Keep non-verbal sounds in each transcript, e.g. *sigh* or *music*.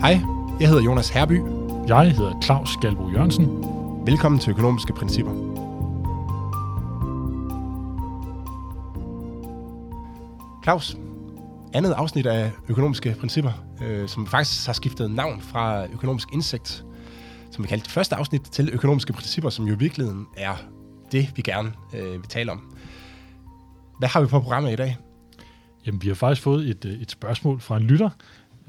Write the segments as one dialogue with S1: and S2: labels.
S1: Hej, jeg hedder Jonas Herby.
S2: Jeg hedder Claus Galbo Jørgensen.
S1: Velkommen til Økonomiske Principper. Claus, andet afsnit af Økonomiske Principper, øh, som faktisk har skiftet navn fra Økonomisk Indsigt, som vi kaldte det første afsnit, til Økonomiske Principper, som jo i virkeligheden er det, vi gerne øh, vil tale om. Hvad har vi på programmet i dag?
S2: Jamen, vi har faktisk fået et, øh, et spørgsmål fra en lytter.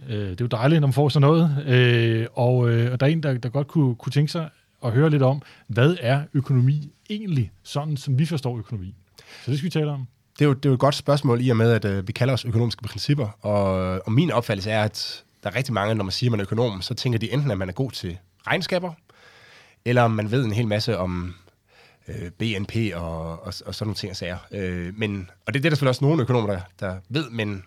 S2: Øh, det er jo dejligt, når man får sådan noget. Øh, og, øh, og der er en, der, der godt kunne, kunne tænke sig at høre lidt om, hvad er økonomi egentlig, sådan som vi forstår økonomi? Så det skal vi tale om.
S1: Det er jo, det er jo et godt spørgsmål i og med, at øh, vi kalder os økonomiske principper. Og, og min opfattelse er, at der er rigtig mange, når man siger, at man er økonom, så tænker de enten, at man er god til regnskaber, eller man ved en hel masse om øh, BNP og, og, og sådan nogle ting og sager. Øh, men, og det er det, der selvfølgelig også nogle økonomer, der, der ved, men,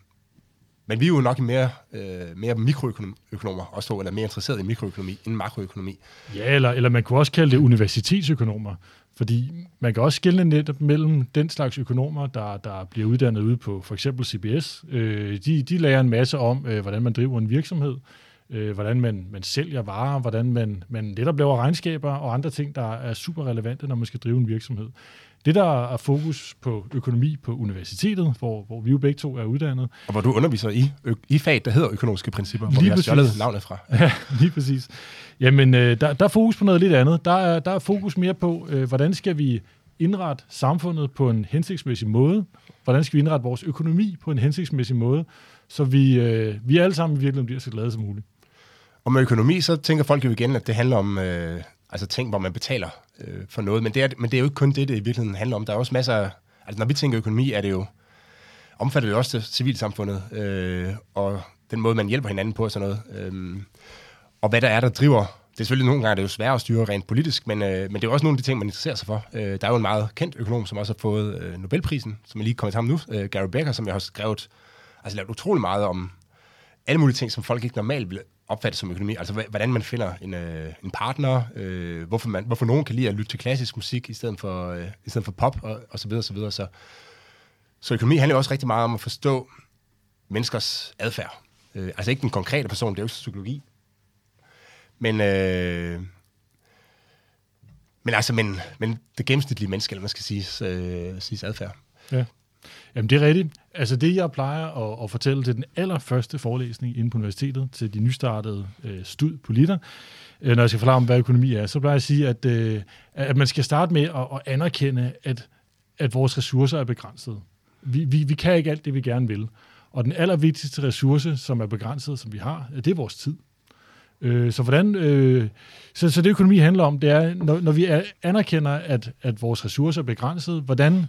S1: men vi er jo nok mere, øh, mere mikroøkonomer, også, eller mere interesseret i mikroøkonomi end makroøkonomi.
S2: Ja, eller, eller man kunne også kalde det universitetsøkonomer. Fordi man kan også skille netop mellem den slags økonomer, der, der bliver uddannet ude på for eksempel CBS. Øh, de, de lærer en masse om, øh, hvordan man driver en virksomhed, øh, hvordan man, man sælger varer, hvordan man, man netop laver regnskaber og andre ting, der er super relevante, når man skal drive en virksomhed. Det, der er fokus på økonomi på universitetet, hvor, hvor vi jo begge to er uddannet.
S1: Og hvor du underviser i, i fag, der hedder økonomiske principper, lige hvor vi har stjålet navnet fra. *laughs*
S2: Ja, lige præcis. Jamen, øh, der, der er fokus på noget lidt andet. Der er, der er fokus mere på, øh, hvordan skal vi indrette samfundet på en hensigtsmæssig måde? Hvordan skal vi indrette vores økonomi på en hensigtsmæssig måde, så vi, øh, vi alle sammen virkelig bliver så glade som muligt?
S1: Og med økonomi, så tænker folk jo igen, at det handler om øh, altså ting, hvor man betaler øh, for noget. Men det, er, men det er jo ikke kun det, det i virkeligheden handler om. Der er også masser af, altså når vi tænker økonomi, er det jo, omfatter det jo også civilsamfundet, øh, og den måde, man hjælper hinanden på og sådan noget. Øh, og hvad der er, der driver det er selvfølgelig nogle gange det er jo svært at styre rent politisk, men, øh, men det er også nogle af de ting, man interesserer sig for. Øh, der er jo en meget kendt økonom, som også har fået øh, Nobelprisen, som er lige kommet til ham nu, øh, Gary Becker, som jeg har skrevet, altså lavet utrolig meget om alle mulige ting, som folk ikke normalt ville opfattes som økonomi. Altså hvordan man finder en, øh, en partner, øh, hvorfor, man, hvorfor nogen kan lide at lytte til klassisk musik i stedet for, øh, i stedet for pop, og, og så videre, så videre. Så, så økonomi handler jo også rigtig meget om at forstå menneskers adfærd. Øh, altså ikke den konkrete person, det er jo ikke psykologi, men, øh, men altså, men, men det gennemsnitlige menneske, eller man skal sige, øh, sige adfærd.
S2: Ja. Jamen, det er rigtigt. Altså, det jeg plejer at, at fortælle til den allerførste forelæsning inde på universitetet, til de nystartede øh, stud på liter, øh, når jeg skal forklare om, hvad økonomi er, så plejer jeg at sige, at, øh, at man skal starte med at, at anerkende, at, at vores ressourcer er begrænsede. Vi, vi, vi kan ikke alt det, vi gerne vil. Og den allervigtigste ressource, som er begrænset, som vi har, det er vores tid. Øh, så hvordan, øh, så, så det økonomi handler om, det er, når, når vi anerkender, at, at vores ressourcer er begrænsede, hvordan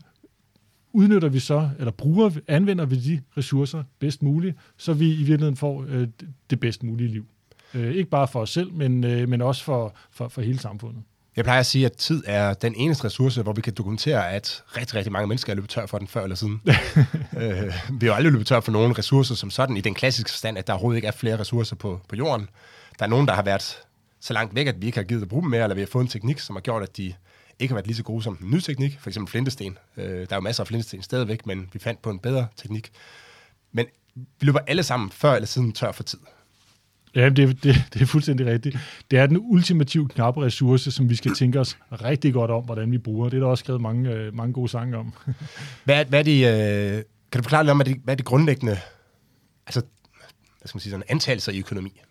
S2: udnytter vi så, eller bruger, anvender vi de ressourcer bedst muligt, så vi i virkeligheden får øh, det bedst mulige liv. Øh, ikke bare for os selv, men, øh, men også for, for, for hele samfundet.
S1: Jeg plejer at sige, at tid er den eneste ressource, hvor vi kan dokumentere, at rigtig, rigtig mange mennesker er løbet tør for den før eller siden. *laughs* øh, vi har aldrig løbet tør for nogen ressourcer som sådan, i den klassiske forstand, at der overhovedet ikke er flere ressourcer på, på jorden. Der er nogen, der har været så langt væk, at vi ikke har givet at bruge dem mere, eller vi har fået en teknik, som har gjort, at de ikke har været lige så gode som den nye teknik, for eksempel flintesten. Øh, der er jo masser af flintesten stadigvæk, men vi fandt på en bedre teknik. Men vi løber alle sammen før eller siden tør for tid.
S2: Ja, det, det, det er fuldstændig rigtigt. Det er den ultimative knappe ressource, som vi skal tænke os rigtig godt om, hvordan vi bruger. Det er der også skrevet mange, øh, mange gode sange om. *laughs*
S1: hvad, hvad er de, øh, kan du forklare lidt om, hvad er de, hvad er de grundlæggende altså, hvad skal man sige, sådan, antagelser i økonomi?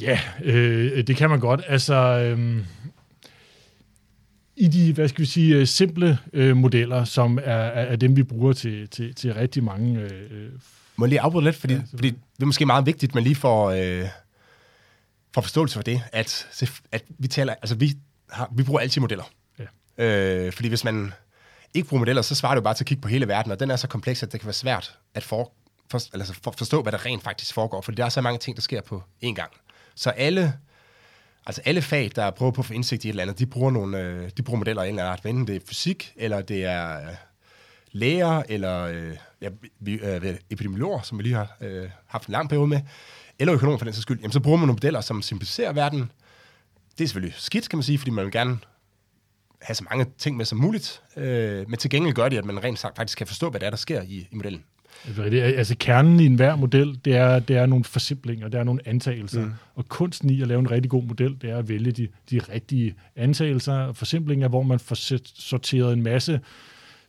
S2: Ja, øh, det kan man godt. Altså, øh, i de, hvad skal vi sige, øh, simple øh, modeller, som er, er dem, vi bruger til, til, til rigtig mange... Øh,
S1: Må jeg lige afbryde lidt, fordi, ja, fordi det er måske meget vigtigt, man lige får, øh, får forståelse for det, at, at vi taler, altså vi, har, vi bruger altid modeller. Ja. Øh, fordi hvis man ikke bruger modeller, så svarer det jo bare til at kigge på hele verden, og den er så kompleks, at det kan være svært at for, for, altså for, forstå, hvad der rent faktisk foregår, for der er så mange ting, der sker på én gang. Så alle Altså alle fag, der prøver på at få indsigt i et eller andet, de bruger, nogle, øh, de bruger modeller af en eller anden art. Enten det er fysik, eller det er øh, læger, eller øh, ja, vi, øh, epidemiologer, som vi lige har øh, haft en lang periode med, eller økonomer for den sags skyld. Jamen, så bruger man nogle modeller, som simplificerer verden. Det er selvfølgelig skidt, kan man sige, fordi man vil gerne have så mange ting med som muligt. Øh, men til gengæld gør det, at man rent sagt faktisk kan forstå, hvad der er, der sker i, i modellen.
S2: Altså kernen i enhver model, det er, det er nogle forsimplinger, det er nogle antagelser. Mm. Og kunsten i at lave en rigtig god model, det er at vælge de, de rigtige antagelser og forsimplinger, hvor man får sorteret en masse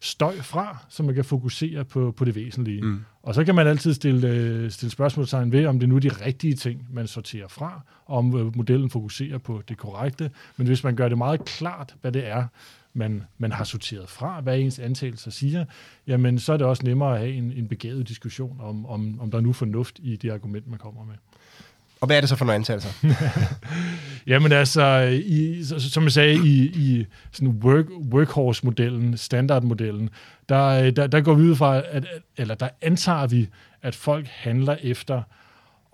S2: støj fra, så man kan fokusere på, på det væsentlige. Mm. Og så kan man altid stille, øh, stille spørgsmålstegn ved, om det nu er de rigtige ting, man sorterer fra, og om øh, modellen fokuserer på det korrekte. Men hvis man gør det meget klart, hvad det er, man, man har sorteret fra, hvad ens antagelser siger, jamen så er det også nemmere at have en, en begavet diskussion om, om, om der er nu fornuft i det argument, man kommer med.
S1: Og hvad er det så for nogle antagelser? *laughs*
S2: Jamen altså, i, som jeg sagde, i, i sådan work, workhorse-modellen, standardmodellen, der, der, der går vi ud fra, at, eller der antager vi, at folk handler efter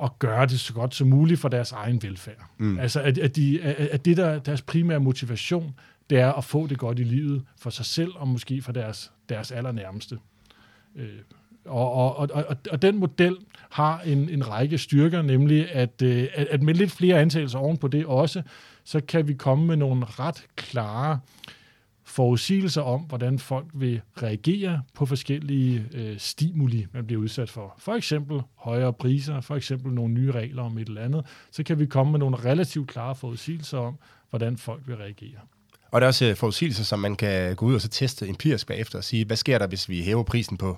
S2: at gøre det så godt som muligt for deres egen velfærd. Mm. Altså, at, at, de, at det der deres primære motivation, det er at få det godt i livet for sig selv, og måske for deres, deres allernærmeste. Øh, og, og, og, og, og den model har en, en række styrker, nemlig at, øh, at, at med lidt flere antagelser ovenpå det også, så kan vi komme med nogle ret klare forudsigelser om, hvordan folk vil reagere på forskellige øh, stimuli, man bliver udsat for. For eksempel højere priser, for eksempel nogle nye regler om et eller andet, så kan vi komme med nogle relativt klare forudsigelser om, hvordan folk vil reagere.
S1: Og der er også øh, forudsigelser, som man kan gå ud og så teste empirisk bagefter og sige, hvad sker der, hvis vi hæver prisen på,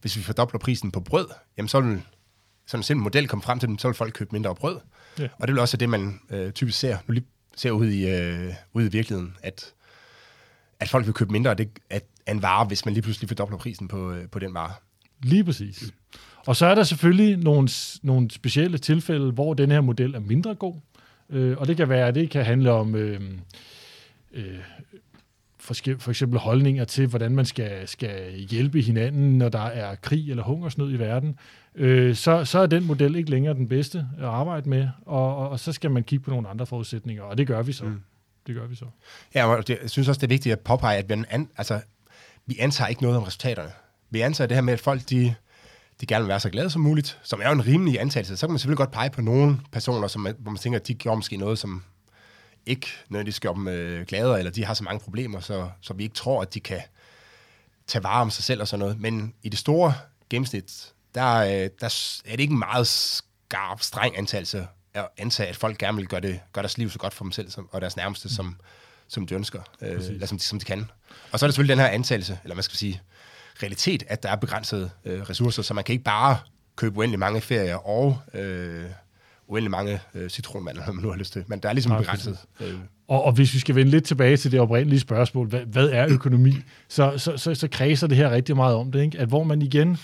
S1: hvis vi fordobler prisen på brød, jamen så vil sådan en simpel model komme frem til så vil folk købe mindre brød. Ja. Og det vil også det, man øh, typisk ser, nu lige ser ud i, øh, ude i virkeligheden, at, at folk vil købe mindre af, det, af, af en vare, hvis man lige pludselig fordobler prisen på, øh, på den vare.
S2: Lige præcis. Og så er der selvfølgelig nogle, nogle specielle tilfælde, hvor den her model er mindre god. Øh, og det kan være, at det kan handle om øh, øh, for, eksempel holdninger til, hvordan man skal, skal hjælpe hinanden, når der er krig eller hungersnød i verden, øh, så, så er den model ikke længere den bedste at arbejde med, og, og, og så skal man kigge på nogle andre forudsætninger, og det gør vi så. Mm. Det gør vi så.
S1: Ja, og det, jeg synes også, det er vigtigt at påpege, at vi, an, altså, vi antager ikke noget om resultaterne. Vi antager det her med, at folk de, de gerne vil være så glade som muligt, som er jo en rimelig antagelse. Så kan man selvfølgelig godt pege på nogle personer, som, hvor man tænker, at de gjorde måske noget, som ikke nødvendigvis gør dem øh, glade, eller de har så mange problemer, så, så vi ikke tror, at de kan tage vare om sig selv og sådan noget. Men i det store gennemsnit, der, øh, der er det ikke en meget skarp, streng antagelse at antage, at folk gerne vil gøre, det, gøre deres liv så godt for dem selv som, og deres nærmeste, som, som de ønsker, øh, eller som de, som de kan. Og så er det selvfølgelig den her antagelse, eller man skal sige, realitet, at der er begrænsede øh, ressourcer, så man kan ikke bare købe uendelig mange ferier og øh, uendelig mange øh, citronmander, *laughs* man nu har lyst til. Men der er ligesom Nej, begrænset. Øh.
S2: Og, og hvis vi skal vende lidt tilbage til det oprindelige spørgsmål, hvad, hvad er økonomi, så, så, så, så kredser det her rigtig meget om det. Ikke? At hvor man igen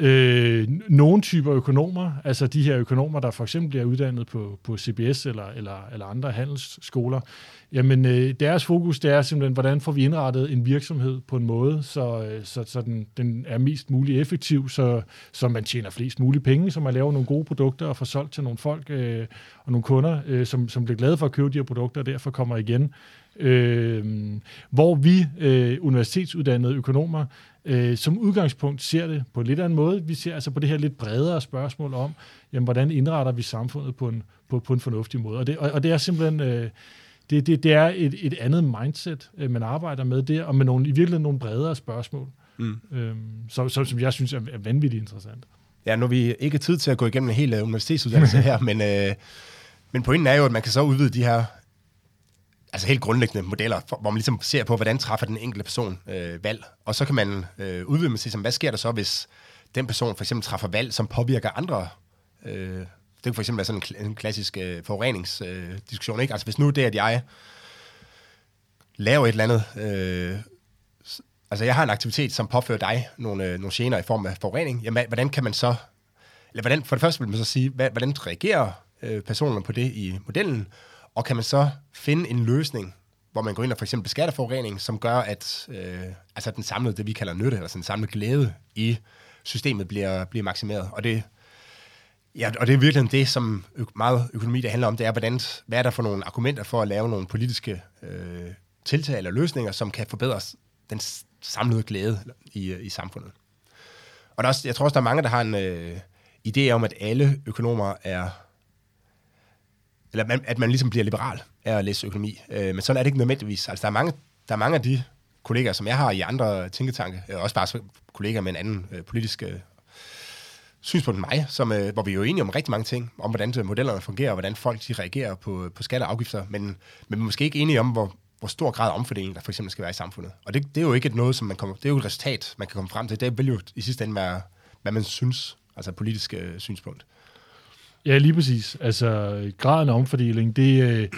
S2: Øh, nogle typer økonomer, altså de her økonomer, der for eksempel bliver uddannet på, på CBS eller, eller, eller andre handelsskoler, jamen øh, deres fokus det er simpelthen, hvordan får vi indrettet en virksomhed på en måde, så, øh, så, så den, den er mest muligt effektiv, så, så man tjener flest mulige penge, så man laver nogle gode produkter og får solgt til nogle folk øh, og nogle kunder, øh, som, som bliver glade for at købe de her produkter og derfor kommer igen. Øh, hvor vi øh, universitetsuddannede økonomer øh, som udgangspunkt ser det på lidt anden måde. Vi ser altså på det her lidt bredere spørgsmål om, jamen, hvordan indretter vi samfundet på en, på, på en fornuftig måde. Og det, og, og det er simpelthen... Øh, det, det, det er et, et andet mindset, øh, man arbejder med der, og med nogle, i virkeligheden nogle bredere spørgsmål, mm. øhm, så, så, som jeg synes er, er vanvittigt interessant.
S1: Ja, nu har vi ikke tid til at gå igennem en hel uh, universitetsuddannelse *laughs* her, men, øh, men pointen er jo, at man kan så udvide de her altså helt grundlæggende modeller, hvor man ligesom ser på, hvordan træffer den enkelte person øh, valg. Og så kan man øh, udvide med sig, hvad sker der så, hvis den person for eksempel træffer valg, som påvirker andre. Øh, det kan for eksempel være sådan en, en klassisk øh, forureningsdiskussion. Øh, ikke? Altså hvis nu det, at jeg laver et eller andet... Øh, altså jeg har en aktivitet, som påfører dig nogle, øh, nogle gener i form af forurening. Jamen, hvordan kan man så... Eller hvordan, for det første vil man så sige, hvad, hvordan reagerer øh, personerne på det i modellen? Og kan man så finde en løsning, hvor man går ind og for eksempel beskatter forurening, som gør, at øh, altså den samlede, det vi kalder nytte, eller den samlede glæde i systemet bliver, bliver maksimeret. Og det, ja, og det er virkelig det, som ø- meget økonomi det handler om, det er, hvordan, hvad er der for nogle argumenter for at lave nogle politiske øh, tiltag eller løsninger, som kan forbedre den samlede glæde i, øh, i samfundet. Og der er også, jeg tror også, der er mange, der har en øh, idé om, at alle økonomer er eller man, at man ligesom bliver liberal af at læse økonomi. Øh, men sådan er det ikke nødvendigvis. Altså, der er mange, der er mange af de kollegaer, som jeg har i andre tænketanke, øh, også bare kollegaer med en anden øh, politisk øh, synspunkt end mig, som, øh, hvor vi er jo enige om rigtig mange ting, om hvordan øh, modellerne fungerer, og hvordan folk de reagerer på, øh, på skatter og afgifter, men, men måske ikke enige om, hvor, hvor stor grad af omfordeling der for eksempel skal være i samfundet. Og det, det er jo ikke noget, som man kommer, det er jo et resultat, man kan komme frem til. Det vil jo i sidste ende være, hvad man synes, altså politisk øh, synspunkt.
S2: Ja, lige præcis. Altså, graden af omfordeling, det, øh,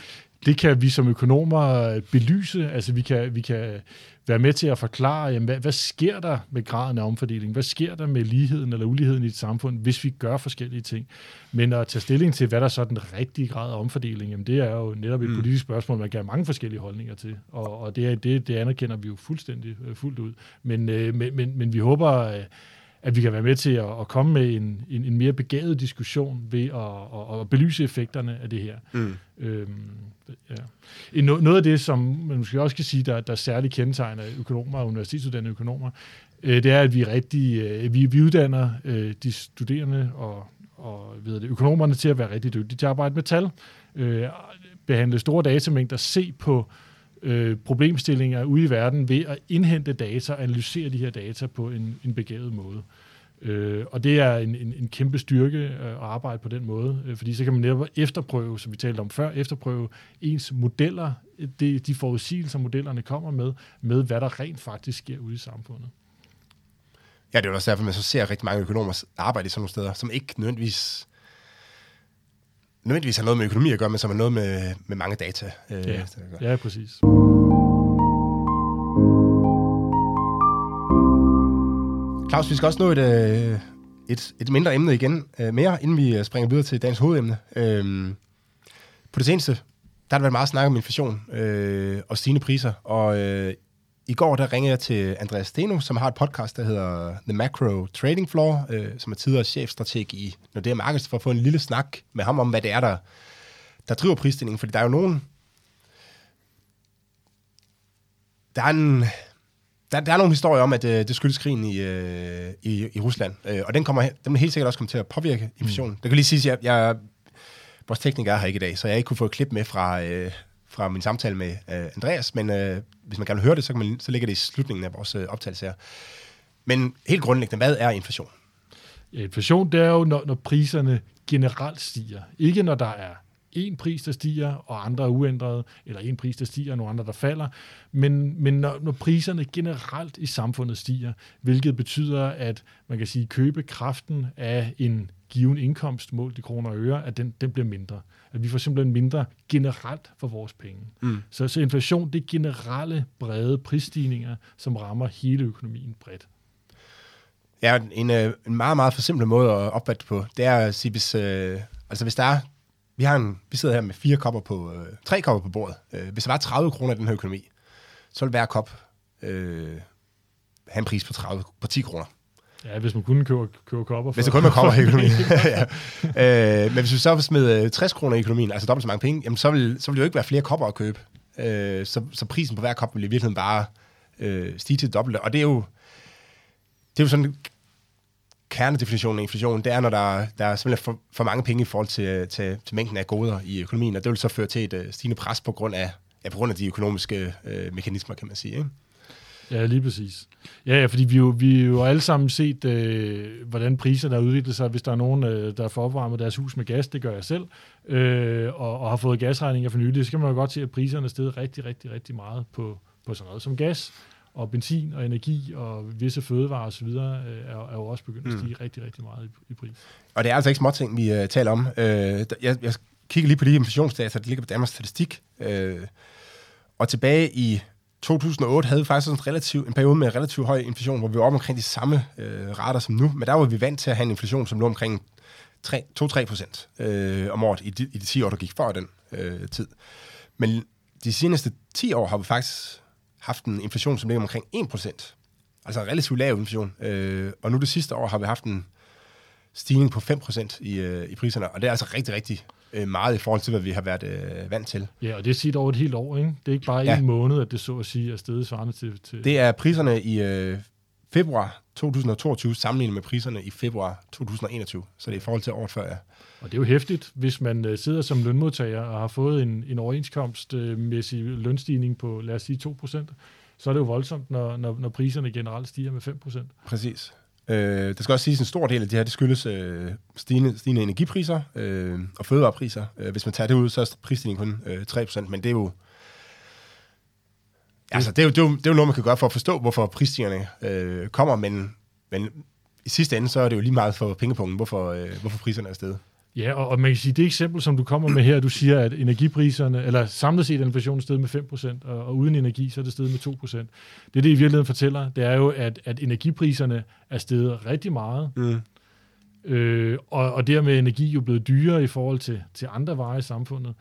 S2: det kan vi som økonomer belyse. Altså, vi kan, vi kan være med til at forklare, jamen, hvad, hvad sker der med graden af omfordeling? Hvad sker der med ligheden eller uligheden i et samfund, hvis vi gør forskellige ting? Men at tage stilling til, hvad der så er den rigtige grad af omfordeling, jamen, det er jo netop et mm. politisk spørgsmål, man kan have mange forskellige holdninger til. Og, og det, det, det anerkender vi jo fuldstændig øh, fuldt ud. Men, øh, men, men, men vi håber... At vi kan være med til at, at komme med en, en, en mere begavet diskussion ved at, at, at belyse effekterne af det her. Mm. Øhm, ja. noget af det, som man måske også kan sige, der, der særligt kendetegner økonomer og universitetsuddannede økonomer, øh, det er, at vi rigtig øh, vi, vi uddanner øh, de studerende og, og ved det, økonomerne til at være rigtig dygtige til at arbejde med tal, øh, behandle store datamængder, se på øh, Øh, problemstillinger ude i verden ved at indhente data og analysere de her data på en, en begavet måde. Øh, og det er en, en, en kæmpe styrke øh, at arbejde på den måde, øh, fordi så kan man netop efterprøve, som vi talte om før, efterprøve ens modeller, de, de forudsigelser, modellerne kommer med, med hvad der rent faktisk sker ude i samfundet.
S1: Ja, det er jo også derfor, man så ser rigtig mange økonomer arbejde i sådan nogle steder, som ikke nødvendigvis nødvendigvis har noget med økonomi at gøre, men som har noget med, med mange data.
S2: Øh, ja. ja, præcis.
S1: Claus, vi skal også nå et, øh, et, et mindre emne igen øh, mere, inden vi springer videre til dagens hovedemne. Øh, på det seneste, der har der været meget snak om inflation øh, og stigende priser, og øh, i går der ringede jeg til Andreas Steno, som har et podcast, der hedder The Macro Trading Floor, øh, som er tidligere chefstrateg i Nordea Markets, for at få en lille snak med ham om, hvad det er, der, der driver prisstigningen. Fordi der er jo nogen... Der er en... Der, der er nogle historier om, at øh, det skyldes krigen i, øh, i, i Rusland, øh, og den, kommer, den vil helt sikkert også komme til at påvirke inflationen. Mm. Det kan lige sige, at jeg, jeg, vores tekniker er her ikke i dag, så jeg ikke kunne få et klip med fra, øh, fra min samtale med øh, Andreas, men øh, hvis man gerne vil høre det, så, kan man, så ligger det i slutningen af vores øh, optagelse her. Men helt grundlæggende, hvad er inflation?
S2: Ja, inflation, det er jo, når, når priserne generelt stiger. Ikke når der er en pris, der stiger, og andre er uændrede, eller en pris, der stiger, og nogle andre, der falder. Men, men når, når priserne generelt i samfundet stiger, hvilket betyder, at man kan sige, købekraften af en given indkomst målt i kroner og øre, at den, den bliver mindre. At vi får simpelthen mindre generelt for vores penge. Mm. Så, så inflation, det er generelle brede prisstigninger, som rammer hele økonomien bredt.
S1: Ja, en, øh, en meget, meget forsimplet måde at opfatte på, det er at sige, hvis, øh, altså hvis der er, vi, har en, vi sidder her med fire kopper på, øh, tre kopper på bordet. Øh, hvis der var 30 kroner i den her økonomi, så ville hver kop øh, have en pris på, 30, på 10 kroner.
S2: Ja, hvis man kunne købe, købe kopper.
S1: Hvis der kun var kopper i økonomien. *laughs* ja. øh, men hvis vi så smed 60 kroner i økonomien, altså dobbelt så mange penge, jamen så vil, så vil det jo ikke være flere kopper at købe. Øh, så, så prisen på hver kop vil i virkeligheden bare øh, stige til det dobbelte. Og det er jo, det er jo sådan kernedefinitionen af inflation, det er, når der, der er simpelthen for, for mange penge i forhold til, til, til mængden af goder i økonomien, og det vil så føre til et uh, stigende pres på grund af, ja, på grund af de økonomiske uh, mekanismer, kan man sige. Ikke?
S2: Ja, lige præcis. Ja, ja fordi vi jo, vi jo alle sammen set, øh, hvordan priserne har udviklet sig. Hvis der er nogen, øh, der får opvarmet deres hus med gas, det gør jeg selv, øh, og, og har fået gasregninger for nylig, så kan man jo godt se, at priserne er steget rigtig, rigtig, rigtig meget på, på sådan noget som gas og benzin og energi og visse fødevarer osv. Øh, er, er jo også begyndt at mm. stige mm. rigtig, rigtig meget i, i pris.
S1: Og det er altså ikke småting, vi uh, taler om. Uh, jeg, jeg kigger lige på de inflationsdata, der ligger på Danmarks Statistik. Uh, og tilbage i 2008 havde vi faktisk en, relativ, en periode med relativt høj inflation, hvor vi var omkring de samme øh, rater som nu, men der var vi vant til at have en inflation, som lå omkring 2-3 procent øh, om året i de, i de 10 år, der gik før den øh, tid. Men de seneste 10 år har vi faktisk haft en inflation, som ligger omkring 1 procent. Altså en relativt lav inflation. Øh, og nu det sidste år har vi haft en stigning på 5 procent i, øh, i priserne, og det er altså rigtig, rigtig øh, meget i forhold til, hvad vi har været øh, vant til.
S2: Ja, og det er set over et helt år, ikke? Det er ikke bare ja. en måned, at det så at sige er stedet svarende til, til...
S1: Det er priserne i øh, februar 2022 sammenlignet med priserne i februar 2021, så det er i forhold til året før, ja.
S2: Og det er jo hæftigt, hvis man øh, sidder som lønmodtager og har fået en, en overenskomstmæssig lønstigning på, lad os sige, 2%, så er det jo voldsomt, når, når, når priserne generelt stiger med 5%.
S1: Præcis. Øh, det skal også siges, at en stor del af det her, det skyldes øh, stigende, stigende energipriser øh, og fødevarepriser. Øh, hvis man tager det ud, så er prisstigningen kun øh, 3%, men det er jo Altså, det er, jo, det, er jo, det er jo noget, man kan gøre for at forstå, hvorfor prisstigningerne øh, kommer, men, men i sidste ende, så er det jo lige meget for pengepunkten, hvorfor, øh, hvorfor priserne er stedet.
S2: Ja, og, og man kan sige, det eksempel, som du kommer med her, du siger, at energipriserne, eller samlet set er inflationen steget med 5%, og, og uden energi, så er det steget med 2%. Det, det i virkeligheden fortæller, det er jo, at, at energipriserne er steget rigtig meget, mm. øh, og, og dermed er energi jo blevet dyrere i forhold til, til andre varer i samfundet.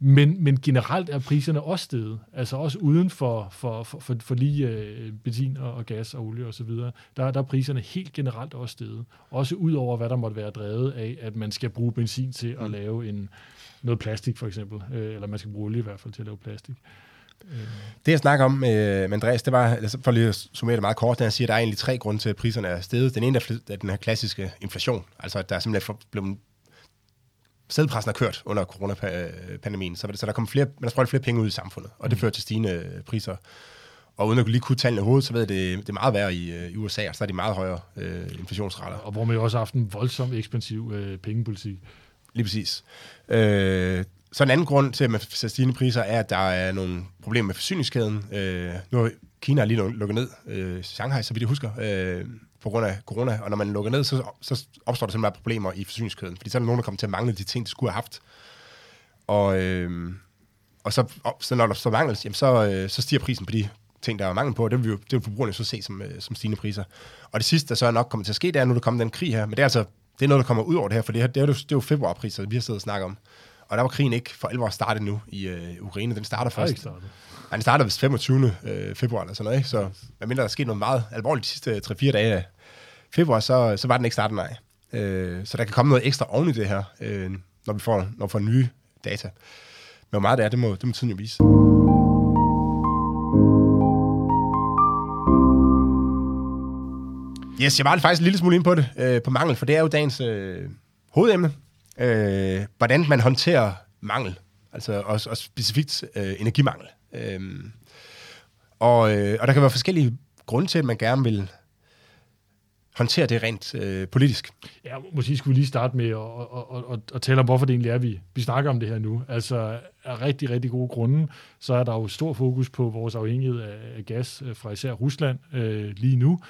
S2: Men, men generelt er priserne også steget, altså også uden for, for, for, for, for lige øh, benzin og, og gas og olie osv., der, der er priserne helt generelt også steget. Også ud over, hvad der måtte være drevet af, at man skal bruge benzin til at mm. lave en, noget plastik for eksempel, øh, eller man skal bruge olie i hvert fald til at lave plastik.
S1: Det jeg snakker om med Andreas, det var, for lige at summere det meget kort, det han siger, at der er egentlig tre grunde til, at priserne er steget. Den ene er den her klassiske inflation, altså at der er simpelthen blevet sædpressen har kørt under coronapandemien, så, så der kommer flere, man har sprøjtet flere penge ud i samfundet, og det mm. fører til stigende priser. Og uden at lige kunne tallene i hovedet, så ved jeg, det, det er meget værre i, øh, i USA, så er de meget højere øh, inflationsrater.
S2: Og hvor man jo også har haft en voldsom ekspansiv øh, pengepolitik.
S1: Lige præcis. Øh, så en anden grund til, at man ser stigende priser, er, at der er nogle problemer med forsyningskæden. Øh, nu har Kina lige lukket ned, øh, Shanghai, så vidt jeg husker, øh, på grund af corona, og når man lukker ned, så, så opstår der simpelthen problemer i forsyningskæden, fordi så er der nogen, der kommer til at mangle de ting, de skulle have haft. Og, øh, og så, og, så når der står mangel, jamen så, øh, så stiger prisen på de ting, der er mangel på, og det vil, jo, det vil forbrugerne så se som, øh, som stigende priser. Og det sidste, der så er nok kommer til at ske, det er, at nu der kommer den krig her, men det er altså det er noget, der kommer ud over det her, for det, her, det, er, jo, det er jo februarpriser, vi har siddet og snakket om. Og der var krigen ikke for alvor startet nu i øh, Ukraine. Den starter først. Ikke startet. Nej, den starter vist 25. Øh, februar eller sådan noget, ikke? Så medmindre der er sket noget meget alvorligt de sidste 3-4 dage af februar, så, så var den ikke startet, nej. Øh, så der kan komme noget ekstra oven i det her, øh, når, vi får, når vi får nye data. Men hvor meget det er, det må, det må tiden jo vise. Yes, jeg var faktisk en lille smule ind på det, øh, på mangel, for det er jo dagens øh, hovedemne. Øh, hvordan man håndterer mangel, altså også, også specifikt øh, energimangel. Øh, og, øh, og der kan være forskellige grunde til, at man gerne vil håndtere det rent øh, politisk.
S2: Ja, måske skulle vi lige starte med at, at, at, at, at tale om, hvorfor det egentlig er, vi, vi snakker om det her nu. Altså, af rigtig, rigtig gode grunde, så er der jo stor fokus på vores afhængighed af gas øh, fra især Rusland øh, lige nu.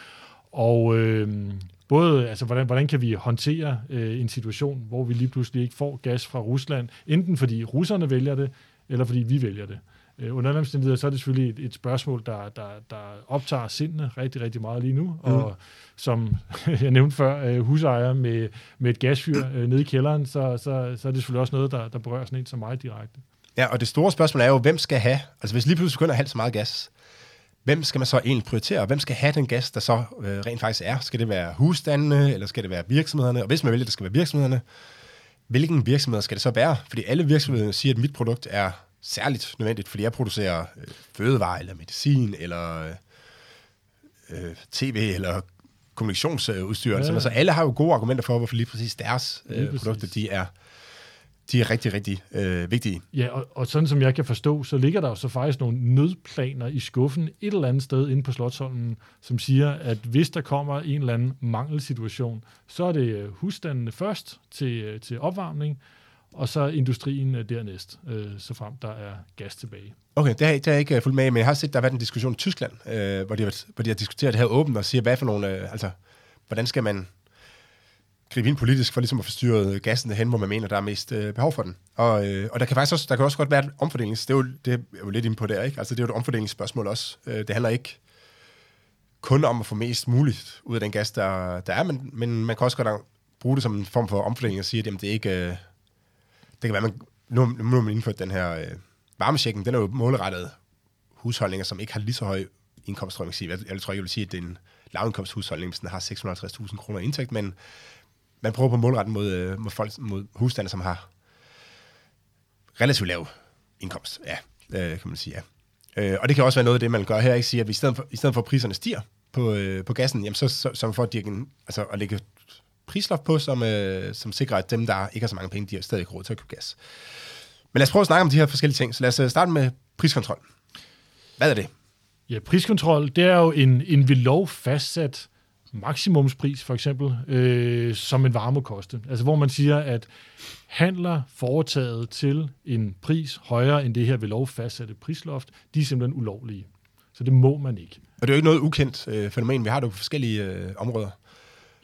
S2: Og øh, både, altså, hvordan, hvordan kan vi håndtere øh, en situation, hvor vi lige pludselig ikke får gas fra Rusland, enten fordi russerne vælger det, eller fordi vi vælger det. Øh, under andre omstændigheder, så er det selvfølgelig et, et spørgsmål, der, der, der optager sindene rigtig, rigtig meget lige nu, mm. og som *laughs* jeg nævnte før, øh, husejer med, med et gasfyr øh, nede i kælderen, så, så, så er det selvfølgelig også noget, der, der berører sådan en som mig direkte.
S1: Ja, og det store spørgsmål er jo, hvem skal have, altså hvis lige pludselig begynder at have så meget gas, hvem skal man så egentlig prioritere? Hvem skal have den gas, der så øh, rent faktisk er? Skal det være husstandene, eller skal det være virksomhederne? Og hvis man vælger, at det skal være virksomhederne, hvilken virksomheder skal det så være? Fordi alle virksomheder siger, at mit produkt er særligt nødvendigt, fordi jeg producerer øh, fødevarer, eller medicin, eller øh, tv, eller kommunikationsudstyr. Ja. Altså, så alle har jo gode argumenter for, hvorfor lige præcis deres øh, lige præcis. produkter, de er de er rigtig, rigtig øh, vigtige.
S2: Ja, og, og sådan som jeg kan forstå, så ligger der jo så faktisk nogle nødplaner i skuffen et eller andet sted inde på Slottholmen, som siger, at hvis der kommer en eller anden mangelsituation, så er det øh, husstandene først til, øh, til opvarmning, og så industrien øh, dernæst, øh, så frem der er gas tilbage.
S1: Okay, det har, det har jeg ikke fulgt med men jeg har set, der har været en diskussion i Tyskland, øh, hvor, de, hvor de har diskuteret det her åbent og siger, hvad for nogle, øh, altså, hvordan skal man gribe ind politisk for ligesom at forstyrre gassen hen, hvor man mener, der er mest øh, behov for den. Og, øh, og der kan faktisk også, der kan også godt være et omfordelings... Det er jo, det er jo lidt inde på der, ikke? Altså, det er jo et omfordelingsspørgsmål også. Øh, det handler ikke kun om at få mest muligt ud af den gas, der, der er, men, men man kan også godt bruge det som en form for omfordeling og sige, at jamen, det er ikke... Øh, det kan være, man, nu, nu har man indført den her øh, varmesjekken, den er jo målrettet husholdninger, som ikke har lige så høj indkomst, tror jeg, sige. Jeg, jeg tror ikke, jeg vil sige, at det er en lavindkomsthusholdning, hvis den har 650.000 kroner indtægt, men man prøver på målretten mod, øh, mod, folk, mod husstande, som har relativt lav indkomst. Ja, øh, kan man sige, ja. Øh, og det kan også være noget af det, man gør her, ikke? Sige, at vi i stedet for, i stedet for at priserne stiger på, øh, på gassen, jamen så, så, så for at, altså at lægge prisloft på, som, øh, som sikrer, at dem, der ikke har så mange penge, de har stadig råd til at købe gas. Men lad os prøve at snakke om de her forskellige ting. Så lad os øh, starte med priskontrol. Hvad er det?
S2: Ja, priskontrol, det er jo en, en ved lov fastsat maksimumspris, for eksempel, øh, som en vare må koste. Altså hvor man siger, at handler foretaget til en pris højere end det her ved lov fastsatte prisloft, de er simpelthen ulovlige. Så det må man ikke.
S1: Og det er jo ikke noget ukendt øh, fænomen. Vi har det jo på forskellige øh, områder.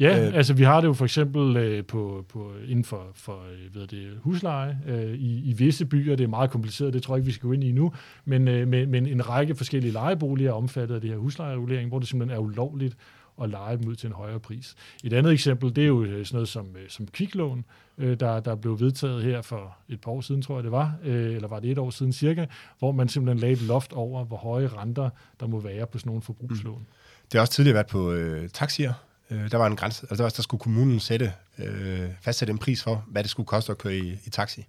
S2: Ja, øh, altså vi har det jo for eksempel øh, på, på, inden for, for øh, ved det, husleje øh, i, i visse byer. Det er meget kompliceret, det tror jeg ikke, vi skal gå ind i nu. Men, øh, men, men en række forskellige lejeboliger er omfattet af det her huslejeregulering, hvor det simpelthen er ulovligt at lege dem ud til en højere pris. Et andet eksempel, det er jo øh, sådan noget som, øh, som kviklån, øh, der, der blev vedtaget her for et par år siden, tror jeg det var, eller var det et år siden cirka, hvor man simpelthen lagde et loft over, hvor høje renter der må være på sådan nogle forbrugslån. Mm.
S1: Det har også tidligere været på øh, taxier. Øh, der var en grænse, altså der, var, der skulle kommunen sætte, øh, fastsætte en pris for, hvad det skulle koste at køre i, i taxi.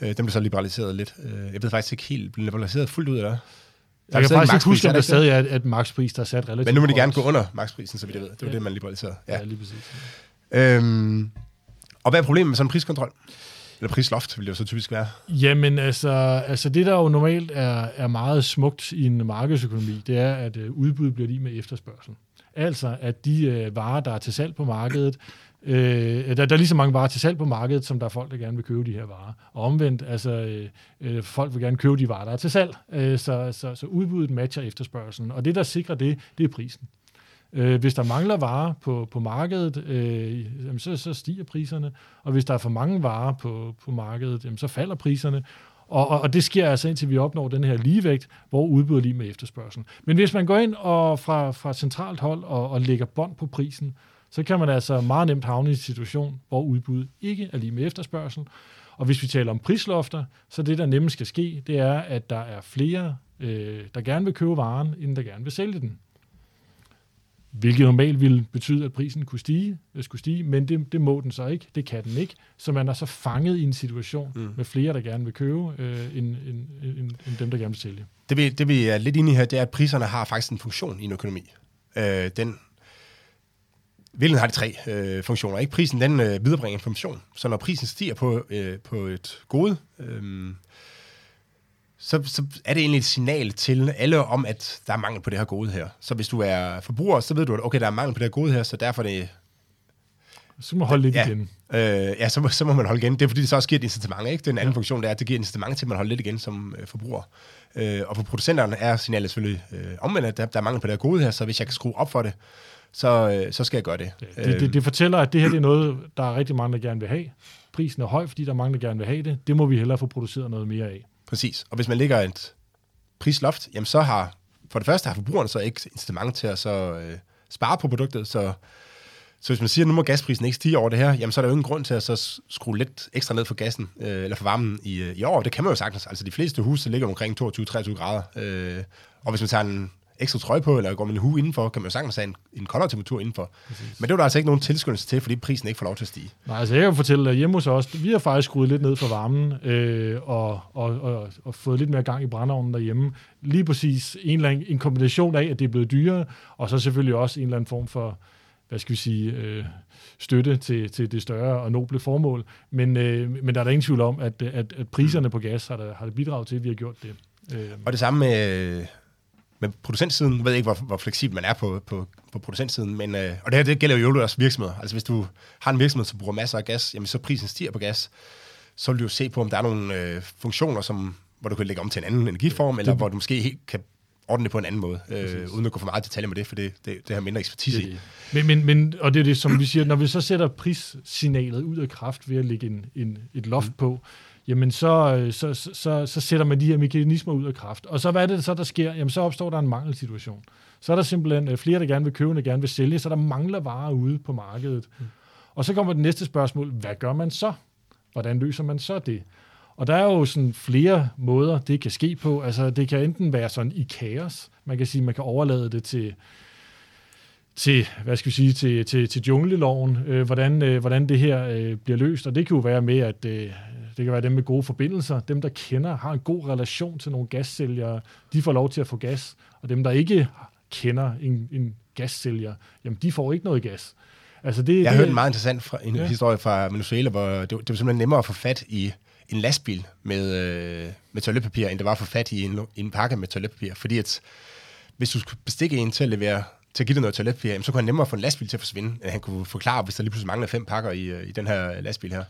S1: Øh, den blev så liberaliseret lidt. Øh, jeg ved faktisk ikke helt, blev liberaliseret fuldt ud, eller
S2: jeg kan faktisk ikke huske, om der stadig er at maxpris, der er sat relativt
S1: Men nu må de gerne gå under maxprisen, så vidt jeg ved. Det var ja. det, man liberaliserede.
S2: Ja, ja lige præcis.
S1: Øhm, og hvad er problemet med sådan en priskontrol? Eller prisloft vil det jo så typisk være.
S2: Jamen altså, altså det, der jo normalt er, er meget smukt i en markedsøkonomi, det er, at uh, udbud bliver lige med efterspørgsel. Altså, at de uh, varer, der er til salg på markedet, Øh, der, der er lige så mange varer til salg på markedet, som der er folk, der gerne vil købe de her varer. Og omvendt, altså, øh, øh, folk vil gerne købe de varer, der er til salg. Øh, så, så, så udbuddet matcher efterspørgselen. Og det, der sikrer det, det er prisen. Øh, hvis der mangler varer på, på markedet, øh, jamen, så, så stiger priserne. Og hvis der er for mange varer på, på markedet, jamen, så falder priserne. Og, og, og det sker altså indtil vi opnår den her ligevægt, hvor udbud lige med efterspørgselen. Men hvis man går ind og fra, fra centralt hold og, og lægger bånd på prisen, så kan man altså meget nemt havne i en situation, hvor udbud ikke er lige med efterspørgsel. Og hvis vi taler om prislofter, så det, der nemmest skal ske, det er, at der er flere, øh, der gerne vil købe varen, end der gerne vil sælge den. Hvilket normalt ville betyde, at prisen kunne stige, øh, skulle stige, men det, det må den så ikke. Det kan den ikke. Så man er så fanget i en situation mm. med flere, der gerne vil købe, øh, end, end, end, end dem, der gerne vil sælge.
S1: Det vi, det vi er lidt inde i her, det er, at priserne har faktisk en funktion i en økonomi. Øh, den Vilden har de tre øh, funktioner. Ikke? Prisen den øh, viderebringer information. Så når prisen stiger på, øh, på et gode, øh, så, så er det egentlig et signal til alle om, at der er mangel på det her gode her. Så hvis du er forbruger, så ved du, at okay, der er mangel på det her gode her, så derfor er det...
S2: Så må man holde lidt
S1: ja,
S2: igen.
S1: Øh, ja, så må, så må man holde igen. Det er fordi, det så også giver et incitament. Ikke? Den anden ja. funktion, det er, at det giver et incitament til, at man holder lidt igen som øh, forbruger. Øh, og for producenterne er signalet selvfølgelig øh, omvendt, at der, der er mangel på det her gode her, så hvis jeg kan skrue op for det, så, øh, så skal jeg gøre det.
S2: Ja, det, det. Det fortæller, at det her det er noget, der er rigtig mange, der gerne vil have. Prisen er høj, fordi der er mange, der gerne vil have det. Det må vi hellere få produceret noget mere af.
S1: Præcis. Og hvis man lægger et prisloft, jamen så har, for det første har forbrugerne så ikke incitament til at så, øh, spare på produktet, så så hvis man siger, at nu må gasprisen ikke stige over det her, jamen så er der jo ingen grund til at så skrue lidt ekstra ned for gassen, øh, eller for varmen i, øh, i år. Det kan man jo sagtens. Altså de fleste huse ligger omkring 22-23 grader. Øh, og hvis man tager en ekstra trøje på, eller går med en hue indenfor, kan man jo sagtens have en, en koldere temperatur indenfor. Præcis. Men det var der altså ikke nogen tilskyndelse til, fordi prisen ikke får lov til at stige.
S2: Nej, altså jeg kan fortælle, at hjemme hos os, vi har faktisk skruet lidt ned for varmen, øh, og, og, og, og fået lidt mere gang i brændeovnen derhjemme. Lige præcis en, eller anden, en kombination af, at det er blevet dyrere, og så selvfølgelig også en eller anden form for, hvad skal vi sige, øh, støtte til, til det større og noble formål. Men, øh, men der er der ingen tvivl om, at, at, at priserne på gas har, der, har det bidraget til, at vi har gjort det.
S1: Øh. Og det samme med med producentsiden. Jeg ved ikke, hvor, hvor fleksibel man er på, på, på producentsiden, men, øh, og det her det gælder jo også virksomheder. Altså hvis du har en virksomhed, som bruger masser af gas, jamen så prisen stiger på gas, så vil du jo se på, om der er nogle øh, funktioner, som, hvor du kan lægge om til en anden energiform, eller hvor du måske helt kan ordne det på en anden måde, øh, uden at gå for meget detaljer med det, for det, det, det har mindre ekspertise det,
S2: det. i. Men, men, men, og det er det, som vi siger, når vi så sætter prissignalet ud af kraft ved at lægge en, en, et loft mm. på, jamen så, så, så, så, så sætter man de her mekanismer ud af kraft. Og så hvad er det så, der sker? Jamen så opstår der en mangelsituation. Så er der simpelthen øh, flere, der gerne vil købe, der gerne vil sælge, så der mangler varer ude på markedet. Mm. Og så kommer det næste spørgsmål, hvad gør man så? Hvordan løser man så det? Og der er jo sådan flere måder, det kan ske på. Altså det kan enten være sådan i kaos. Man kan sige, man kan overlade det til til, hvad skal vi sige, til, til, til jungleloven, øh, hvordan, øh, hvordan det her øh, bliver løst. Og det kan jo være med, at øh, det kan være dem med gode forbindelser, dem der kender, har en god relation til nogle gassælgere, de får lov til at få gas, og dem der ikke kender en, en gassælger, jamen de får ikke noget gas.
S1: Altså det, jeg har hørt en meget interessant fra, en ja. historie fra Venezuela, hvor det, det var simpelthen nemmere at få fat i en lastbil med, øh, med toiletpapir, end det var at få fat i en, en pakke med toiletpapir, fordi at hvis du skulle bestikke en til at levere til at give dig noget toiletpapir, jamen, så kunne han nemmere få en lastbil til at forsvinde, end han kunne forklare, hvis der lige pludselig mangler fem pakker i, øh, i den her lastbil her.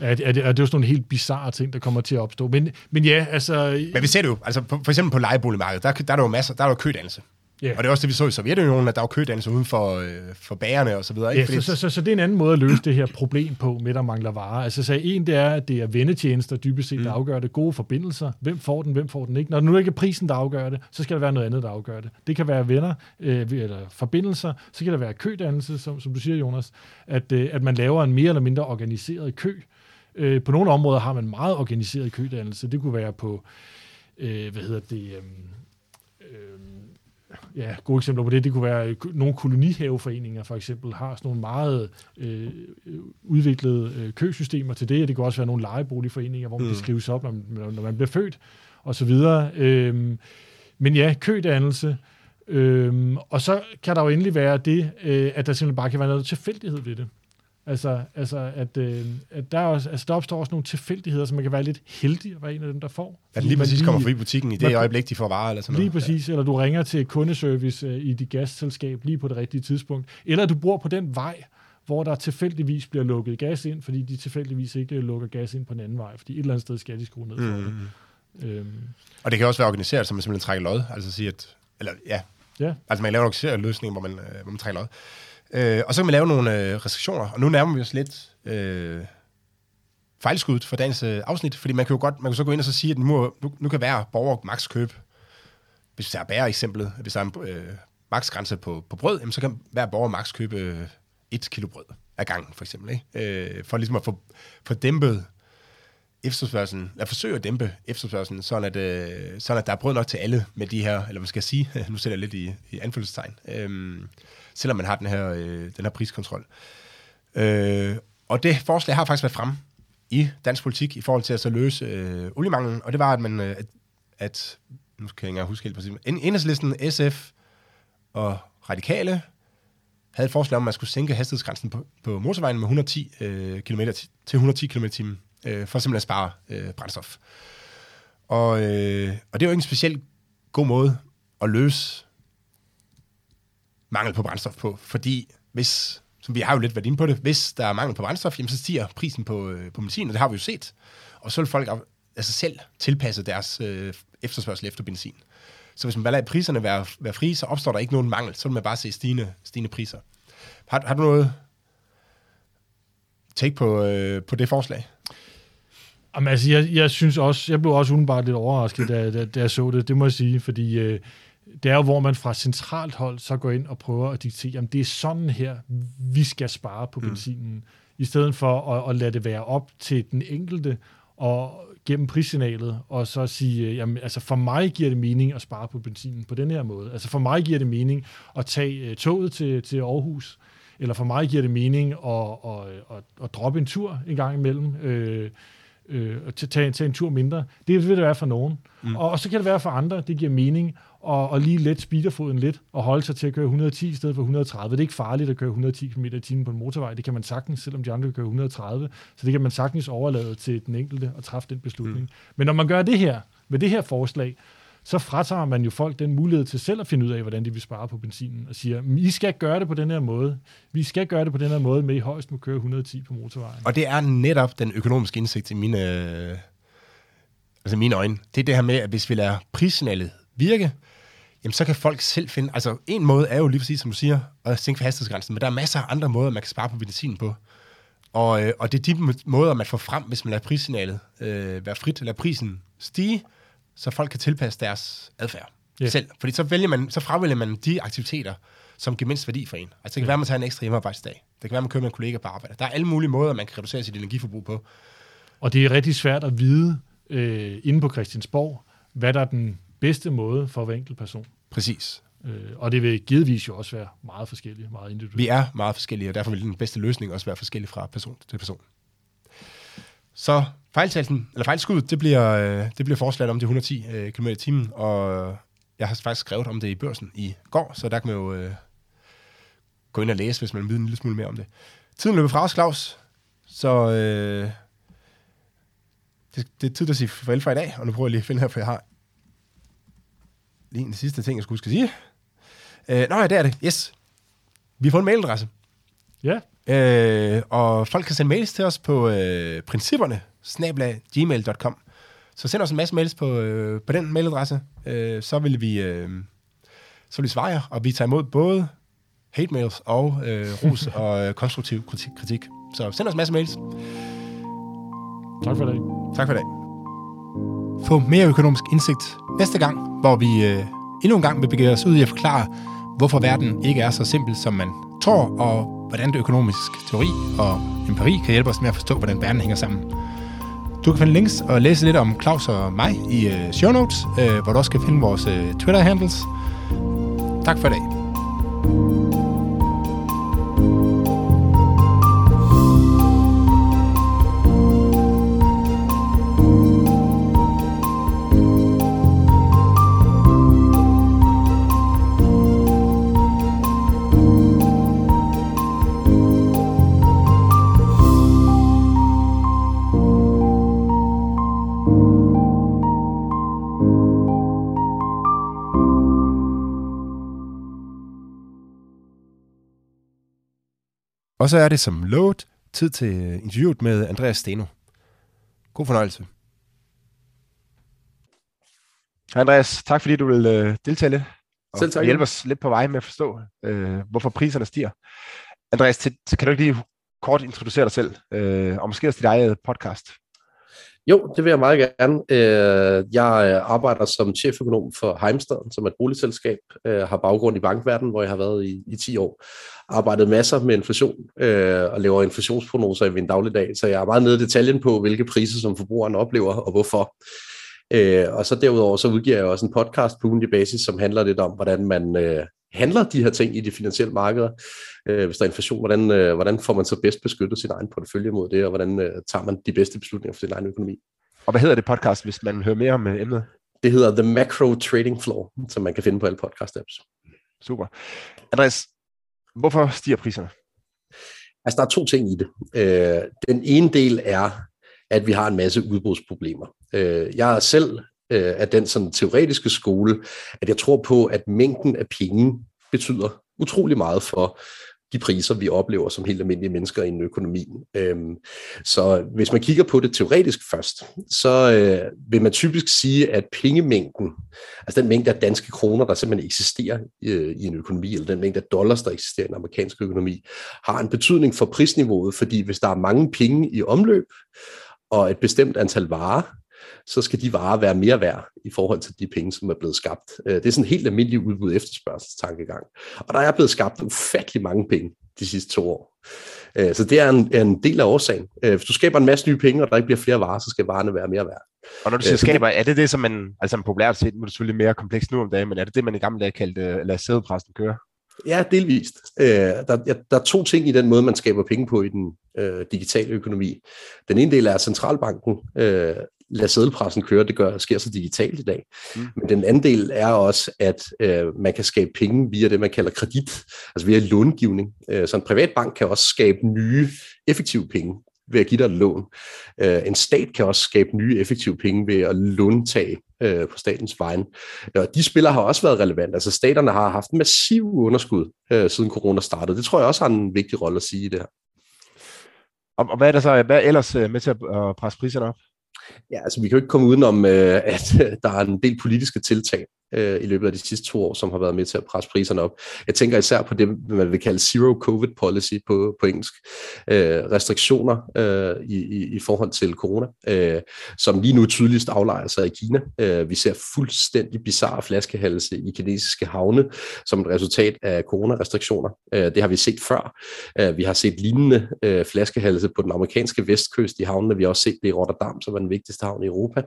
S2: Ja, det, er, det, er jo sådan nogle helt bizarre ting, der kommer til at opstå. Men, men ja, altså...
S1: Men vi ser det jo, altså for, for eksempel på lejeboligmarkedet, der, der er der jo masser, der er der kødannelse. Yeah. Og det er også det, vi så i Sovjetunionen, at der var kødannelse uden for, øh, for bagerne og så videre.
S2: Ikke? Ja, så, så, så, så, det er en anden måde at løse det her problem på, med der mangler varer. Altså så en, det er, at det er vendetjenester dybest set, der mm. afgør det. Gode forbindelser. Hvem får den, hvem får den ikke? Når det nu ikke er prisen, der afgør det, så skal der være noget andet, der afgør det. Det kan være venner, øh, eller forbindelser. Så kan der være kødannelse, som, som du siger, Jonas. At, øh, at man laver en mere eller mindre organiseret kø. Øh, på nogle områder har man meget organiseret kødannelse. Det kunne være på, øh, hvad hedder det... Øh, øh, ja, gode eksempler på det, det kunne være, at nogle kolonihaveforeninger for eksempel har sådan nogle meget øh, udviklede øh, køsystemer til det, og det kan også være nogle lejeboligforeninger, hvor man mm. kan skrives op, når, når man bliver født, og så videre. Øhm, men ja, kødannelse, øhm, og så kan der jo endelig være det, øh, at der simpelthen bare kan være noget tilfældighed ved det. Altså, altså at, øh, at der, også, altså, der opstår også nogle tilfældigheder, så man kan være lidt heldig at være en af dem, der får.
S1: At lige præcis lige, kommer fri butikken i det øjeblik, de får varer eller sådan
S2: noget. Lige præcis, ja. eller du ringer til kundeservice øh, i dit gasselskab lige på det rigtige tidspunkt. Eller du bor på den vej, hvor der tilfældigvis bliver lukket gas ind, fordi de tilfældigvis ikke lukker gas ind på den anden vej, fordi et eller andet sted skal de skrue ned for mm. det. Øhm.
S1: Og det kan også være organiseret, som man simpelthen trækker lod, altså sige, at, eller ja, ja. altså man laver en organiseret løsning, hvor man, øh, hvor man trækker lod. Øh, og så kan man lave nogle øh, restriktioner, og nu nærmer vi os lidt øh, fejlskud for dagens øh, afsnit, fordi man kan jo godt, man kan så gå ind og så sige, at nu, nu, nu kan være borger maks købe, hvis der er bære eksemplet, hvis der er en øh, maksgrænse på, på brød, jamen, så kan hver borger maks købe øh, et kilo brød ad gangen, for eksempel, ikke? Øh, for ligesom at få, få dæmpet efterspørgselen, at forsøge at dæmpe efterspørgselen, sådan at, øh, sådan at der er brød nok til alle med de her, eller hvad skal jeg sige, *laughs* nu sætter jeg lidt i, i anfølgelsestegn, øh, selvom man har den her, øh, den her priskontrol. Øh, og det forslag har faktisk været frem i dansk politik i forhold til at så løse øh, oliemanglen, og det var, at man, øh, at, at nu kan jeg ikke huske helt præcis, enhedslisten, SF og Radikale havde et forslag om, at man skulle sænke hastighedsgrænsen på, på motorvejen med 110 øh, km til 110 km t øh, for simpelthen at spare øh, brændstof. Og, øh, og det er jo ikke en specielt god måde at løse mangel på brændstof på, fordi hvis, som vi har jo lidt været inde på det, hvis der er mangel på brændstof, jamen så stiger prisen på, øh, på benzin, og det har vi jo set. Og så vil folk altså selv tilpasse deres øh, efterspørgsel efter benzin. Så hvis man bare lader priserne være, være frie, så opstår der ikke nogen mangel. Så vil man bare se stigende, stigende priser. Har, har du noget take på, øh, på det forslag?
S2: Jamen, altså, jeg, jeg synes også, jeg blev også udenbart lidt overrasket, da, da, da jeg så det, det må jeg sige, fordi øh, det er jo, hvor man fra centralt hold så går ind og prøver at diktere, jamen det er sådan her, vi skal spare på mm. benzinen, i stedet for at, at lade det være op til den enkelte, og gennem prissignalet, og så sige, øh, jamen altså for mig giver det mening at spare på benzinen på den her måde. Altså for mig giver det mening at tage uh, toget til, til Aarhus, eller for mig giver det mening at, at, at, at droppe en tur en gang imellem, øh, øh, tage, tage en tur mindre. Det vil det være for nogen. Mm. Og, og så kan det være for andre, det giver mening og, og lige let speederfoden lidt, og holde sig til at køre 110 i stedet for 130. Det er ikke farligt at køre 110 km i timen på en motorvej. Det kan man sagtens, selvom de andre kan køre 130. Så det kan man sagtens overlade til den enkelte og træffe den beslutning. Mm. Men når man gør det her, med det her forslag, så fratager man jo folk den mulighed til selv at finde ud af, hvordan de vil spare på benzinen, og siger, I skal gøre det på den her måde. Vi skal gøre det på den her måde, med I højst må køre 110 på motorvejen.
S1: Og det er netop den økonomiske indsigt i mine, altså mine øjne. Det er det her med, at hvis vi lader prissignalet virke, jamen så kan folk selv finde... Altså, en måde er jo lige præcis, som du siger, at sænke hastighedsgrænsen, men der er masser af andre måder, man kan spare på benzin på. Og, øh, og det er de måder, man får frem, hvis man lader prissignalet øh, være frit, eller prisen stige, så folk kan tilpasse deres adfærd yeah. selv. Fordi så, vælger man, så fravælger man de aktiviteter, som giver mindst værdi for en. Altså det kan yeah. være, at man tager en ekstra hjemmearbejdsdag. Det kan være, at man køber med en kollega på arbejde. Der er alle mulige måder, man kan reducere sit energiforbrug på.
S2: Og det er rigtig svært at vide øh, inde på Christiansborg, hvad der er den bedste måde for hver enkelt person.
S1: Præcis.
S2: Øh, og det vil givetvis jo også være meget forskellige, meget individuelt.
S1: Vi er meget forskellige, og derfor vil den bedste løsning også være forskellig fra person til person. Så fejltalsen, eller fejlskuddet, det bliver, øh, det bliver forslaget om de 110 øh, km i timen, og jeg har faktisk skrevet om det i børsen i går, så der kan man jo øh, gå ind og læse, hvis man vil vide en lille smule mere om det. Tiden løber fra os, Claus, så øh, det, det er tid at sige farvel for i dag, og nu prøver jeg lige at finde her, for jeg har lige en sidste ting, jeg skulle huske at sige. Øh, nå ja, det er det. Yes. Vi fået en mailadresse.
S2: Ja,
S1: Øh, og folk kan sende mails til os på øh, principperne, snabla gmail.com. Så send os en masse mails på, øh, på den mailadresse. Øh, så vil vi øh, så vil vi svare jer, og vi tager imod både hate mails og øh, ros *laughs* og øh, konstruktiv kritik, kritik. Så send os en masse mails.
S2: tak for det.
S1: Tak for i dag. Få mere økonomisk indsigt næste gang, hvor vi øh, endnu en gang vil begive os ud i at forklare, hvorfor verden ikke er så simpel, som man tror, og hvordan det økonomisk teori og empiri kan hjælpe os med at forstå, hvordan verden hænger sammen. Du kan finde links og læse lidt om Claus og mig i øh, show notes, øh, hvor du også kan finde vores øh, Twitter-handles. Tak for i dag. Og så er det som lovet tid til interviewet med Andreas Steno. God fornøjelse. Hej Andreas, tak fordi du vil øh, deltage lidt og,
S3: Selv tak,
S1: og hjælpe os lidt på vej med at forstå, øh, hvorfor priserne stiger. Andreas, til, til, kan du ikke lige kort introducere dig selv, øh, og måske også dit eget podcast?
S3: Jo, det vil jeg meget gerne. Øh, jeg øh, arbejder som cheføkonom for Heimstaden, som er et boligselskab. Jeg har baggrund i bankverdenen, hvor jeg har været i, i 10 år. Arbejdet masser med inflation og laver inflationsprognoser i min dagligdag, så jeg er meget nede i detaljen på, hvilke priser som forbrugeren oplever og hvorfor. Og så derudover så udgiver jeg også en podcast på ugentlig basis, som handler lidt om, hvordan man handler de her ting i de finansielle markeder. Øh, Hvis der er inflation, hvordan, øh, hvordan får man så bedst beskyttet sin egen portefølje mod det, og hvordan øh, tager man de bedste beslutninger for sin egen økonomi.
S1: Og hvad hedder det podcast, hvis man hører mere om øh, emnet?
S3: Det hedder The Macro Trading Floor, som man kan finde på alle podcast-apps.
S1: Super. Andreas, hvorfor stiger priserne?
S3: Altså, der er to ting i det. Øh, den ene del er, at vi har en masse udbrudsproblemer. Øh, jeg er selv øh, af den sådan teoretiske skole, at jeg tror på, at mængden af penge betyder utrolig meget for de priser, vi oplever som helt almindelige mennesker i en økonomi. Øhm, så hvis man kigger på det teoretisk først, så øh, vil man typisk sige, at pengemængden, altså den mængde af danske kroner, der simpelthen eksisterer øh, i en økonomi, eller den mængde af dollars, der eksisterer i en amerikansk økonomi, har en betydning for prisniveauet, fordi hvis der er mange penge i omløb, og et bestemt antal varer, så skal de varer være mere værd i forhold til de penge, som er blevet skabt. Øh, Det er sådan en helt almindelig udbud efterspørgselstankegang. Og der er blevet skabt ufattelig mange penge de sidste to år. Øh, Så det er en, en del af årsagen. Øh, Hvis du skaber en masse nye penge, og der ikke bliver flere varer, så skal varerne være mere værd.
S1: Og når du siger skaber, er det det, som man, altså populært set, nu er det selvfølgelig mere komplekst nu om dagen, men er det det, man i gamle dage kaldte, lad sædepressen køre?
S3: Ja, delvist. Øh, der, ja, der er to ting i den måde, man skaber penge på i den øh, digitale økonomi. Den ene del er, at centralbanken øh, lader sædelpressen køre. Det gør, sker så digitalt i dag.
S1: Mm.
S3: Men den anden del er også, at øh, man kan skabe penge via det, man kalder kredit, altså via långivning. Øh, så en privat bank kan også skabe nye effektive penge ved at give dig et lån. Øh, en stat kan også skabe nye effektive penge ved at låntage øh, på statens vegne. Og de spillere har også været relevante. Altså staterne har haft massiv underskud øh, siden corona startede. Det tror jeg også har en vigtig rolle at sige i det her.
S1: Og, og hvad er der så hvad er ellers øh, med til at, at presse priserne op?
S3: Ja, altså vi kan jo ikke komme udenom, øh, at øh, der er en del politiske tiltag øh, i løbet af de sidste to år, som har været med til at presse priserne op. Jeg tænker især på det, man vil kalde zero covid policy på, på engelsk. Øh, restriktioner øh, i, i, i forhold til corona, øh, som lige nu tydeligst aflejer sig i Kina. Øh, vi ser fuldstændig bizarre flaskehalse i kinesiske havne som et resultat af coronarestriktioner. Øh, det har vi set før. Øh, vi har set lignende øh, flaskehalse på den amerikanske vestkyst i havnene. Vi har også set det i Rotterdam, som er den vigtigste havn i Europa.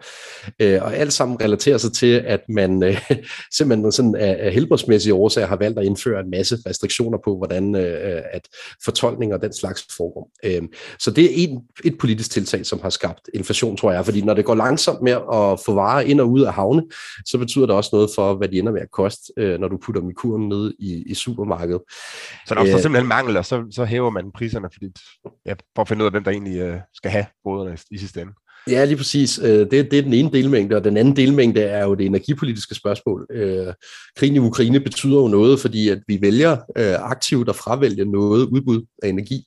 S3: Øh, og alt sammen relaterer sig til, at man øh, *laughs* simpelthen sådan af, af helbredsmæssige årsager har valgt at indføre en masse restriktioner på, hvordan øh, at fortolkninger og den slags foregår. Øh, så det er en, et politisk tiltag, som har skabt inflation, tror jeg. Fordi når det går langsomt med at få varer ind og ud af havne, så betyder det også noget for, hvad de ender med at koste, øh, når du putter dem i kurven ned i, i supermarkedet.
S1: Så der opstår
S3: Øh.
S1: simpelthen mangel, og så, så hæver man priserne, fordi, ja, for at finde ud af, hvem der egentlig øh, skal have boderne i, i sidste ende.
S3: Ja, lige præcis. Øh, det, det er den ene delmængde, og den anden delmængde er jo det energipolitiske spørgsmål. Øh, krigen i Ukraine betyder jo noget, fordi at vi vælger øh, aktivt at fravælge noget udbud af energi.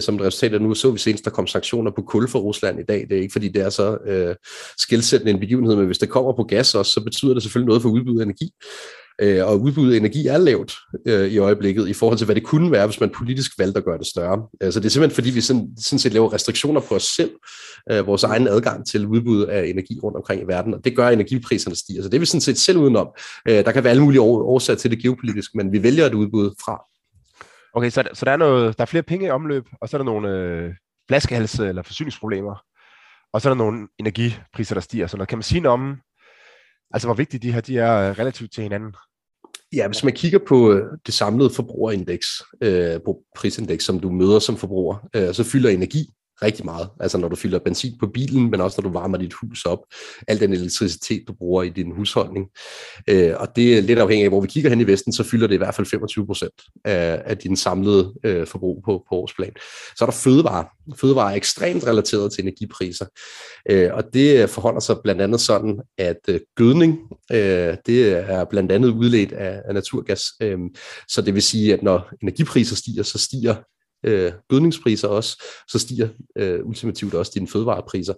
S3: Som et resultat af nu så vi senest, der kom sanktioner på kul for Rusland i dag. Det er ikke, fordi det er så øh, en begivenhed, men hvis det kommer på gas også, så betyder det selvfølgelig noget for udbud af energi. Øh, og udbuddet af energi er lavt øh, i øjeblikket i forhold til, hvad det kunne være, hvis man politisk valgte at gøre det større. Øh, så det er simpelthen fordi, vi sådan, sådan set laver restriktioner på os selv, øh, vores egen adgang til udbud af energi rundt omkring i verden, og det gør, at energipriserne stiger. Så det er vi sådan set selv udenom. Øh, der kan være alle mulige årsager til det geopolitisk, men vi vælger et udbud fra.
S1: Okay, så, så der, er noget, der er flere penge i omløb, og så er der nogle øh, flaskehalse eller forsyningsproblemer, og så er der nogle energipriser, der stiger. Så noget, kan man sige noget om, altså hvor vigtige de her de er øh, relativt til hinanden?
S3: Ja, hvis man kigger på øh, det samlede forbrugerindeks, øh, på prisindeks, som du møder som forbruger, øh, så fylder energi rigtig meget. Altså når du fylder benzin på bilen, men også når du varmer dit hus op. Al den elektricitet, du bruger i din husholdning. Øh, og det er lidt afhængigt af, hvor vi kigger hen i Vesten, så fylder det i hvert fald 25 procent af, af din samlede øh, forbrug på, på årsplan. Så er der fødevare. Fødevare er ekstremt relateret til energipriser. Øh, og det forholder sig blandt andet sådan, at øh, gødning, øh, det er blandt andet udledt af, af naturgas. Øh, så det vil sige, at når energipriser stiger, så stiger øh, gødningspriser også, så stiger øh, ultimativt også dine fødevarepriser.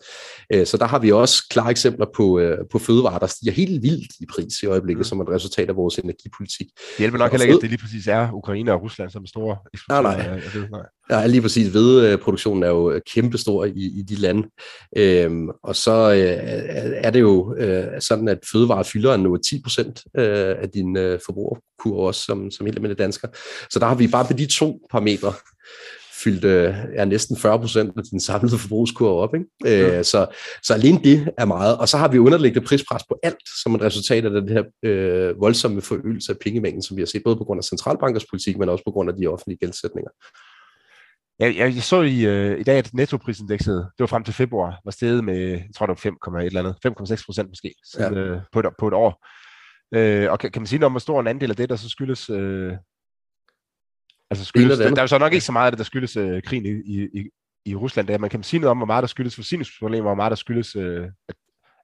S3: Øh, så der har vi også klare eksempler på, øh, på fødevarer, der stiger helt vildt i pris i øjeblikket, mm. som et resultat af vores energipolitik. Det
S1: hjælper nok heller ikke, at det lige præcis er Ukraine og Rusland, som er store eksportører.
S3: Nej, nej. Ved, nej. Ja, lige præcis. Hvedeproduktionen er jo øh, kæmpestor i, i de lande. Øhm, og så øh, er det jo øh, sådan, at fødevarer fylder nu 10 procent øh, af din øh, forbrugerkur også, som, som helt almindelige dansker. Så der har vi bare på de to parametre fyldt øh, er næsten 40 procent af din samlede forbrugskurve op. Ikke? Øh, ja. så, så alene det er meget. Og så har vi underliggende prispres på alt, som et resultat af den her øh, voldsomme forøgelse af pengemængden, som vi har set, både på grund af centralbankers politik, men også på grund af de offentlige gældsætninger.
S1: Jeg, jeg, jeg så i, øh, i dag, at nettoprisindekset, det var frem til februar, var steget med, jeg tror det var 5, eller andet, 5,6 procent måske, siden, ja. øh, på, et, på et år. Øh, og kan, kan man sige noget om, hvor stor en andel af det, der så skyldes øh, Altså skyldes, der, der er jo så nok ikke så meget af det, der skyldes øh, krigen i, i, i Rusland. Der. Man kan sige noget om, hvor meget der skyldes forsyningsproblemer, og hvor meget der skyldes, øh, at,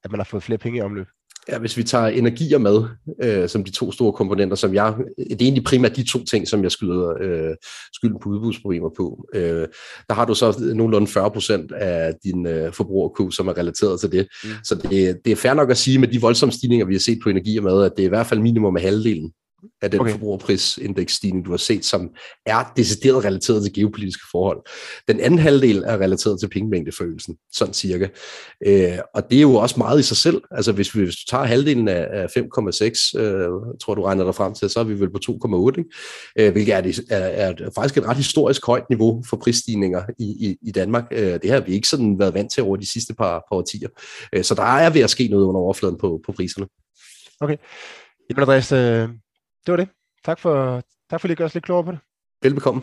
S1: at man har fået flere penge i omløb.
S3: Ja, hvis vi tager energier med, øh, som de to store komponenter, som jeg, det er egentlig primært de to ting, som jeg skyder øh, skylden på udbudsproblemer på. Øh, der har du så nogenlunde 40 procent af din øh, forbrugerku, som er relateret til det. Mm. Så det, det er fair nok at sige med de voldsomme stigninger, vi har set på energier med, at det er i hvert fald minimum af halvdelen af den okay. forbrugerprisindeksstigning, du har set, som er decideret relateret til geopolitiske forhold. Den anden halvdel er relateret til pengemængdeforøgelsen, sådan cirka. Øh, og det er jo også meget i sig selv. Altså hvis, vi, hvis du tager halvdelen af 5,6, øh, tror du regner dig frem til, så er vi vel på 2,8, øh, hvilket er, det, er, er faktisk et ret historisk højt niveau for prisstigninger i, i, i Danmark. Øh, det har vi ikke sådan været vant til over de sidste par, par årtier. Øh, så der er ved at ske noget under overfladen på, på priserne.
S1: Okay. Jamen Andreas, øh, det var det. Tak for, tak for lige at gøre os lidt klogere på det.
S3: Velbekomme.